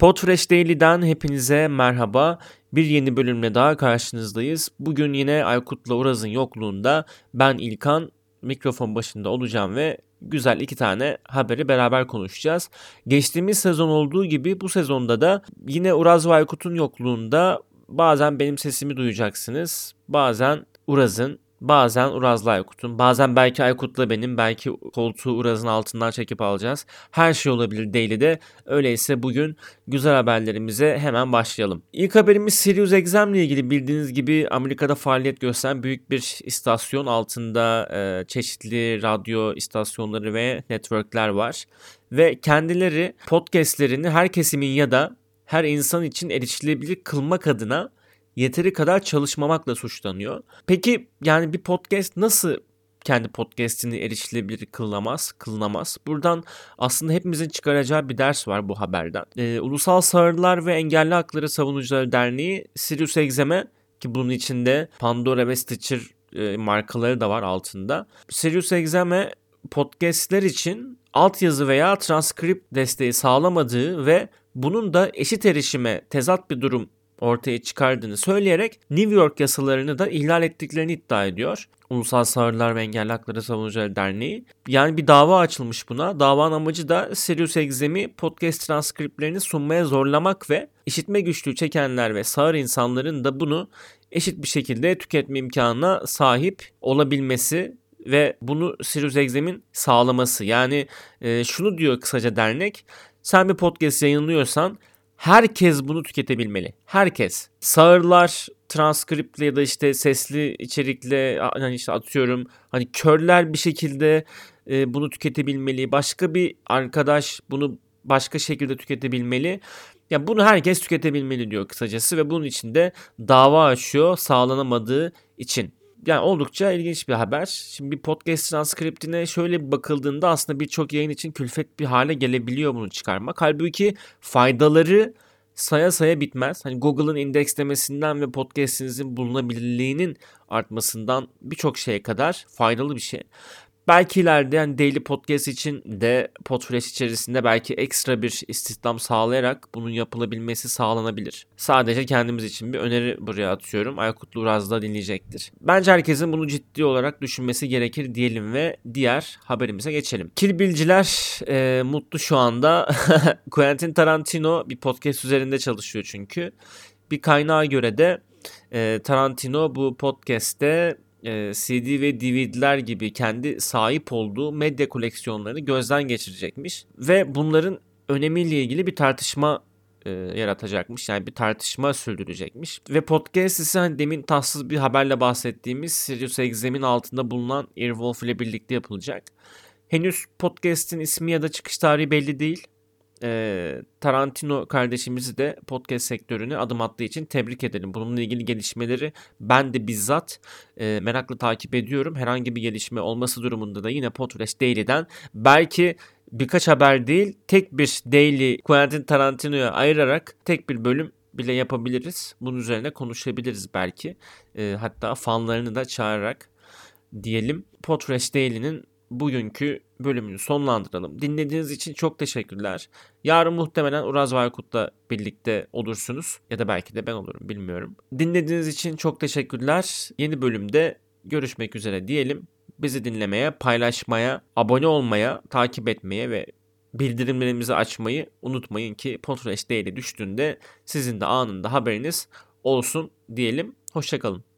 Podfresh Daily'den hepinize merhaba. Bir yeni bölümle daha karşınızdayız. Bugün yine Aykut'la Uraz'ın yokluğunda ben İlkan mikrofon başında olacağım ve güzel iki tane haberi beraber konuşacağız. Geçtiğimiz sezon olduğu gibi bu sezonda da yine Uraz ve Aykut'un yokluğunda bazen benim sesimi duyacaksınız. Bazen Uraz'ın Bazen Uraz'la Aykut'un, bazen belki Aykut'la benim, belki koltuğu Uraz'ın altından çekip alacağız. Her şey olabilir Daily'de. Öyleyse bugün güzel haberlerimize hemen başlayalım. İlk haberimiz Sirius XM ile ilgili bildiğiniz gibi Amerika'da faaliyet gösteren büyük bir istasyon altında e, çeşitli radyo istasyonları ve networkler var. Ve kendileri podcastlerini her kesimin ya da her insan için erişilebilir kılmak adına yeteri kadar çalışmamakla suçlanıyor. Peki yani bir podcast nasıl kendi podcast'ini erişilebilir kılınamaz, kılınamaz. Buradan aslında hepimizin çıkaracağı bir ders var bu haberden. Ee, Ulusal Sağırlar ve Engelli Hakları Savunucuları Derneği Sirius Exam'e ki bunun içinde Pandora ve Stitcher e, markaları da var altında. Sirius Exam'e podcastler için altyazı veya transkript desteği sağlamadığı ve bunun da eşit erişime tezat bir durum ortaya çıkardığını söyleyerek New York yasalarını da ihlal ettiklerini iddia ediyor. Ulusal Sağırlar ve Engelli Hakları Savunucuları Derneği. Yani bir dava açılmış buna. Davanın amacı da Sirius Exam'i podcast transkriplerini sunmaya zorlamak ve işitme güçlüğü çekenler ve sağır insanların da bunu eşit bir şekilde tüketme imkanına sahip olabilmesi ve bunu Sirius Exam'in sağlaması. Yani e, şunu diyor kısaca dernek. Sen bir podcast yayınlıyorsan herkes bunu tüketebilmeli. Herkes. Sağırlar transkriptle ya da işte sesli içerikle hani işte atıyorum hani körler bir şekilde e, bunu tüketebilmeli. Başka bir arkadaş bunu başka şekilde tüketebilmeli. Ya bunu herkes tüketebilmeli diyor kısacası ve bunun için de dava açıyor sağlanamadığı için yani oldukça ilginç bir haber. Şimdi bir podcast transkriptine şöyle bakıldığında aslında birçok yayın için külfet bir hale gelebiliyor bunu çıkarmak. Halbuki faydaları saya saya bitmez. Hani Google'ın indekslemesinden ve podcast'inizin bulunabilirliğinin artmasından birçok şeye kadar faydalı bir şey. Belki ileride yani Daily Podcast için de Podfresh içerisinde belki ekstra bir istihdam sağlayarak bunun yapılabilmesi sağlanabilir. Sadece kendimiz için bir öneri buraya atıyorum. Aykutlu Uraz da dinleyecektir. Bence herkesin bunu ciddi olarak düşünmesi gerekir diyelim ve diğer haberimize geçelim. Kilbilciler e, mutlu şu anda. Quentin Tarantino bir podcast üzerinde çalışıyor çünkü. Bir kaynağa göre de e, Tarantino bu podcast'te CD ve DVD'ler gibi kendi sahip olduğu medya koleksiyonlarını gözden geçirecekmiş ve bunların önemiyle ilgili bir tartışma e, yaratacakmış. Yani bir tartışma sürdürecekmiş. Ve podcast ise hani demin tatsız bir haberle bahsettiğimiz Sirius XM'in altında bulunan Earwolf ile birlikte yapılacak. Henüz podcast'in ismi ya da çıkış tarihi belli değil e, Tarantino kardeşimizi de podcast sektörüne adım attığı için tebrik edelim. Bununla ilgili gelişmeleri ben de bizzat e, merakla takip ediyorum. Herhangi bir gelişme olması durumunda da yine Podcast Daily'den belki birkaç haber değil tek bir Daily Quentin Tarantino'ya ayırarak tek bir bölüm bile yapabiliriz. Bunun üzerine konuşabiliriz belki. E, hatta fanlarını da çağırarak diyelim. Podcast Daily'nin bugünkü bölümünü sonlandıralım. Dinlediğiniz için çok teşekkürler. Yarın muhtemelen Uraz Vaykut'la birlikte olursunuz. Ya da belki de ben olurum bilmiyorum. Dinlediğiniz için çok teşekkürler. Yeni bölümde görüşmek üzere diyelim. Bizi dinlemeye, paylaşmaya, abone olmaya, takip etmeye ve bildirimlerimizi açmayı unutmayın ki Podcast değeri düştüğünde sizin de anında haberiniz olsun diyelim. Hoşçakalın.